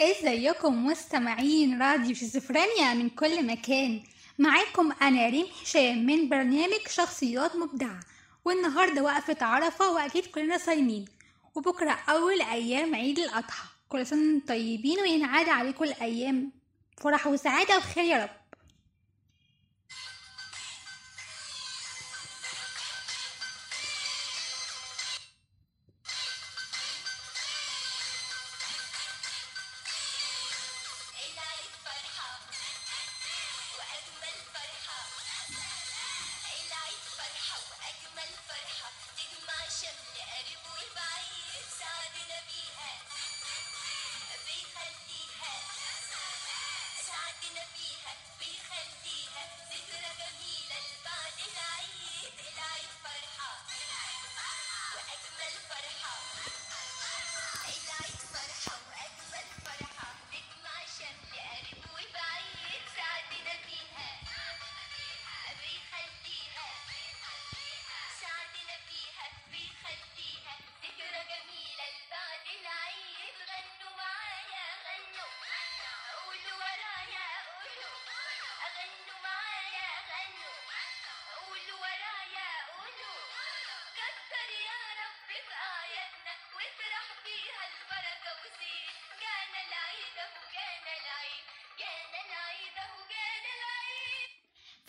إزيكم مستمعين راديو شيزوفرينيا من كل مكان؟ معاكم أنا ريم هشام من برنامج شخصيات مبدعة. والنهاردة وقفة عرفة وأكيد كلنا صايمين. وبكرة أول أيام عيد الأضحى. كل وأنتم طيبين وينعاد عليكم الأيام. فرح وسعادة وخير يا رب. شمل سعدنا بيها بيخليها. ذكرى جميلة لبعد العيد العيد فرحة وأجمل فرحة.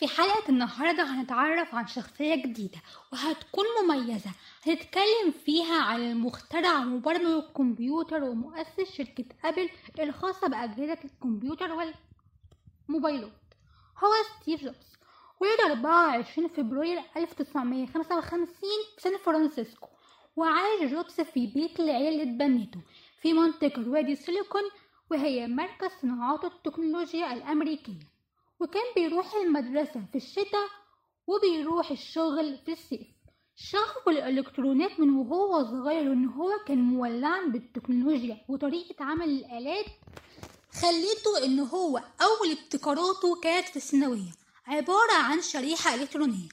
في حلقة النهاردة هنتعرف عن شخصية جديدة وهتكون مميزة. هنتكلم فيها عن المخترع ومبرمج الكمبيوتر ومؤسس شركة أبل الخاصة بأجهزة الكمبيوتر والموبايلات. هو ستيف جوبز. ولد 24 فبراير 1955 في سان فرانسيسكو وعاش جوبز في بيت العيلة اللي اتبنته في منطقة وادي سيليكون وهي مركز صناعات التكنولوجيا الأمريكية. وكان بيروح المدرسة في الشتاء وبيروح الشغل في الصيف. شغف الإلكترونيات من وهو صغير إن هو كان مولعا بالتكنولوجيا وطريقة عمل الآلات خليته إن هو أول ابتكاراته كانت في الثانوية عبارة عن شريحة إلكترونية.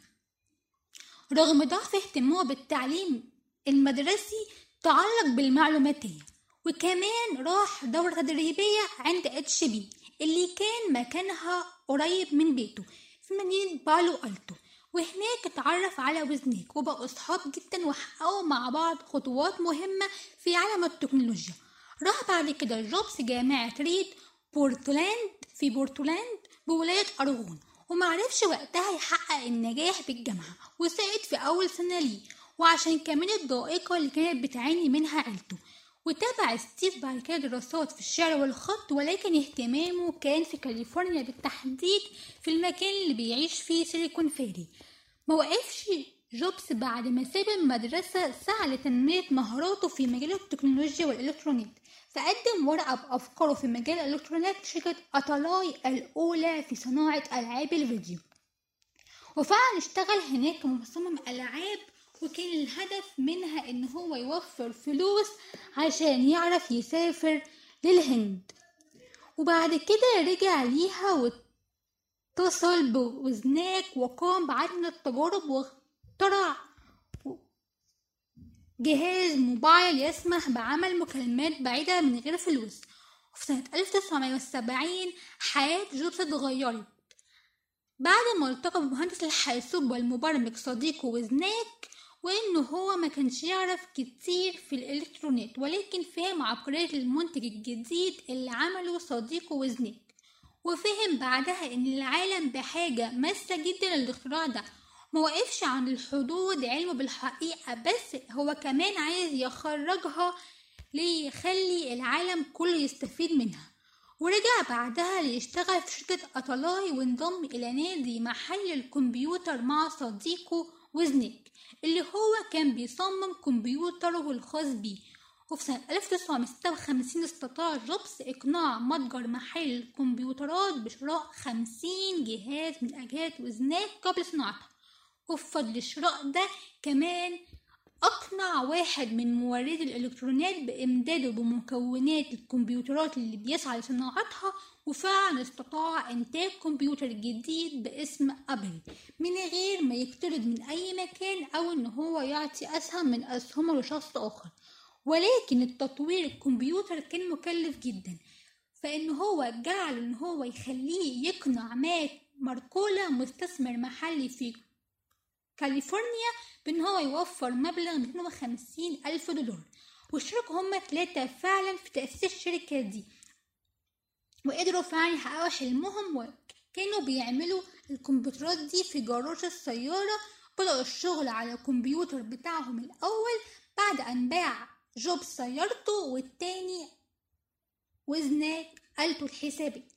رغم ضعف اهتمامه بالتعليم المدرسي تعلق بالمعلوماتية. وكمان راح دورة تدريبية عند HP اللي كان مكانها قريب من بيته. في مدينة بالو ألتو. وهناك اتعرف على وزنياك وبقوا أصحاب جدا وحققوا مع بعض خطوات مهمة في عالم التكنولوجيا. راح بعد كده جوبز جامعة ريد بورتلاند في بورتلاند بولاية أوريغون ومعرفش وقتها يحقق النجاح بالجامعة وسقط في أول سنة ليه. وعشان كمان الضائقة اللي كانت بتعاني منها عيلته وتابع ستيف بعد كده دراسات في الشعر والخط ولكن اهتمامه كان في كاليفورنيا بالتحديد في المكان اللي بيعيش فيه Silicon Valley موقفش جوبز بعد ما ساب المدرسة سعى لتنمية مهاراته في مجال التكنولوجيا والإلكترونيات فقدم ورقة بأفكاره في مجال الإلكترونيات لشركة أتاري الأولى في صناعة ألعاب الفيديو. وفعلا اشتغل هناك كمصمم ألعاب وكان الهدف منها إن هو يوفر فلوس عشان يعرف يسافر للهند. وبعد كده رجع ليها واتصل بوزناك وقام بعدد من التجارب واخترع جهاز موبايل يسمح بعمل مكالمات بعيدة من غير فلوس. وفي سنة 1970 حياة جوبز اتغيرت. بعد ما التقى بمهندس الحاسوب والمبرمج صديقه وزناك وانه هو ما كانش يعرف كتير في الالكترونيات ولكن فهم عبقرية المنتج الجديد اللي عمله صديقه وزناك وفهم بعدها إن العالم بحاجة ماسة جدا للإختراع ده. موقفش عن الحدود علمه بالحقيقة بس هو كمان عايز يخرجها ليخلي العالم كله يستفيد منها. ورجع بعدها ليشتغل في شركة أتلاي وانضم إلى نادي محل الكمبيوتر مع صديقه وزنيك اللي هو كان بيصمم كمبيوتره الخاص بيه. وفي سنة 1956 استطاع جوبز إقناع متجر محل الكمبيوترات بشراء 50 جهاز من أجهزة وزناك قبل صناعتها. وبفضل الشراء ده كمان أقنع واحد من موردي الإلكترونيات بإمداده بمكونات الكمبيوترات اللي بيسعى لصناعتها وفعلا استطاع إنتاج كمبيوتر جديد باسم أبل من غير ما يقترض من أي مكان أو إن هو يعطي أسهم من أسهمه لشخص آخر. ولكن التطوير الكمبيوتر كان مكلف جدا فإن هو جعل إن هو يخليه يقنع ماك ماركولا مستثمر محلي في كاليفورنيا بإن هو يوفر مبلغ 250 ألف دولار. واشتركوا هما ثلاثة فعلا في تأسيس الشركة دي. وقدروا فعلا يحققوا حلمهم وكانوا بيعملوا الكمبيوترات دي في جراج السيارة. بدأوا الشغل على الكمبيوتر بتاعهم الأول بعد أن باع جوب سيارته والتاني وزناك آلته الحسابية.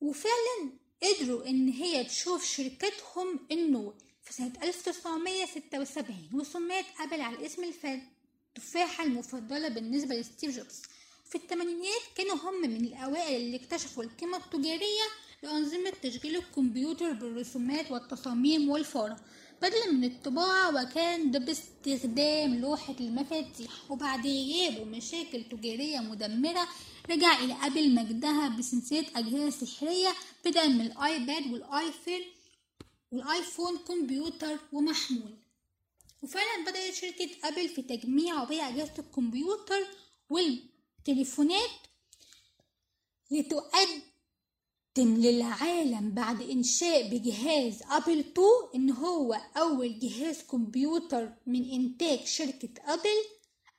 وفعلا قدروا إن هي تشوف شركتهم إنه في سنة 1976 وسميت أبل على اسم التفاحة المفضلة بالنسبة لستيف جوبز. في الثمانينات كانوا هم من الأوائل اللي اكتشفوا القيمة التجارية لأنظمة تشغيل الكمبيوتر بالرسومات والتصاميم والفارة بدلا من الطباعة وكان ده باستخدام لوحة المفاتيح وبعد غياب ومشاكل تجارية مدمرة رجع إلى أبل مجدها بسلسلة أجهزة سحرية بدءا من الآيباد والآيفون والآيفون كمبيوتر ومحمول. وفعلا بدأت شركة أبل في تجميع وبيع أجهزة الكمبيوتر والتليفونات لتقدم للعالم بعد إنشاء بجهاز أبل 2 إن هو أول جهاز كمبيوتر من إنتاج شركة أبل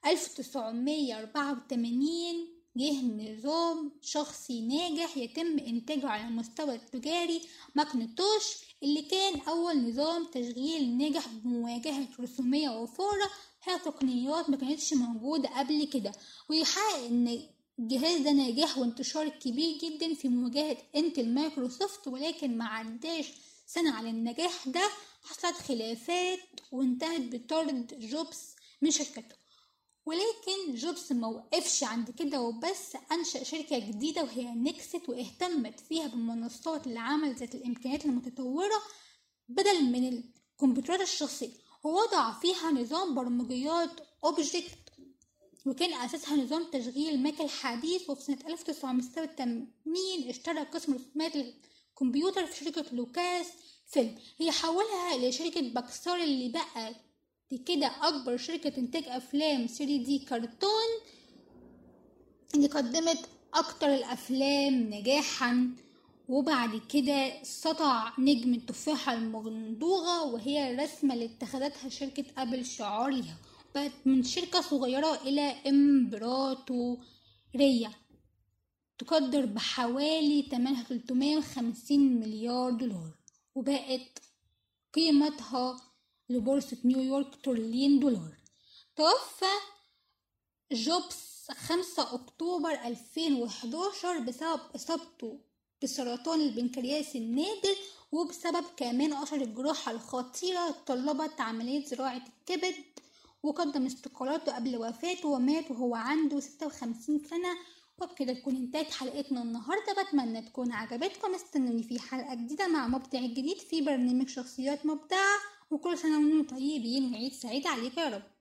1984 جه نظام شخصي ناجح يتم إنتاجه على المستوى التجاري. ماكنتوش اللي كان أول نظام تشغيل ناجح بمواجهة رسومية وفأرة هي تقنيات ما كانتش موجودة قبل كده. ويحقق إن الجهاز ده نجاح وانتشار كبير جدا في مواجهة إنتل مايكروسوفت ولكن ما عداش سنة على النجاح ده. حصلت خلافات وانتهت بطرد جوبز من شركته. ولكن جوبز ما وقفش عند كده وبس أنشأ شركة جديدة وهي نكست واهتمت فيها بالمنصات لعمل ذات الإمكانيات المتطورة بدل من الكمبيوترات الشخصية. ووضع فيها نظام برمجيات object وكان أساسها نظام تشغيل ماك الحديث وفي سنة 1986 اشترى قسم رسومات الكمبيوتر في شركة لوكاس فيلم. هي حولها لشركة باكستار اللي بقى كده أكبر شركة إنتاج أفلام 3D كرتون اللي قدمت أكتر الأفلام نجاحا. وبعد كده سطع نجم التفاحة المندوغة وهي الرسمة اللي اتخذتها شركة أبل شعار ليها بقت من شركة صغيرة إلى إمبراطورية تقدر بحوالي تمنها 350 مليار دولار. وبقت قيمتها لبورصة نيويورك تريليون دولار. توفى جوبز 5 أكتوبر 2011 بسبب إصابته بسرطان البنكرياس النادر وبسبب كمان أثر الجراحة الخطيرة طلبت عملية زراعة الكبد وقدم استقالته قبل وفاته ومات وهو عنده 56 سنة. وبكده تكون انتهت حلقتنا النهاردة. بتمنى تكون عجبتكم. استنوني في حلقة جديدة مع مبدع جديد في برنامج شخصيات مبدعة وكل سنة وأنتم طيبين وعيد سعيد عليكم يا رب.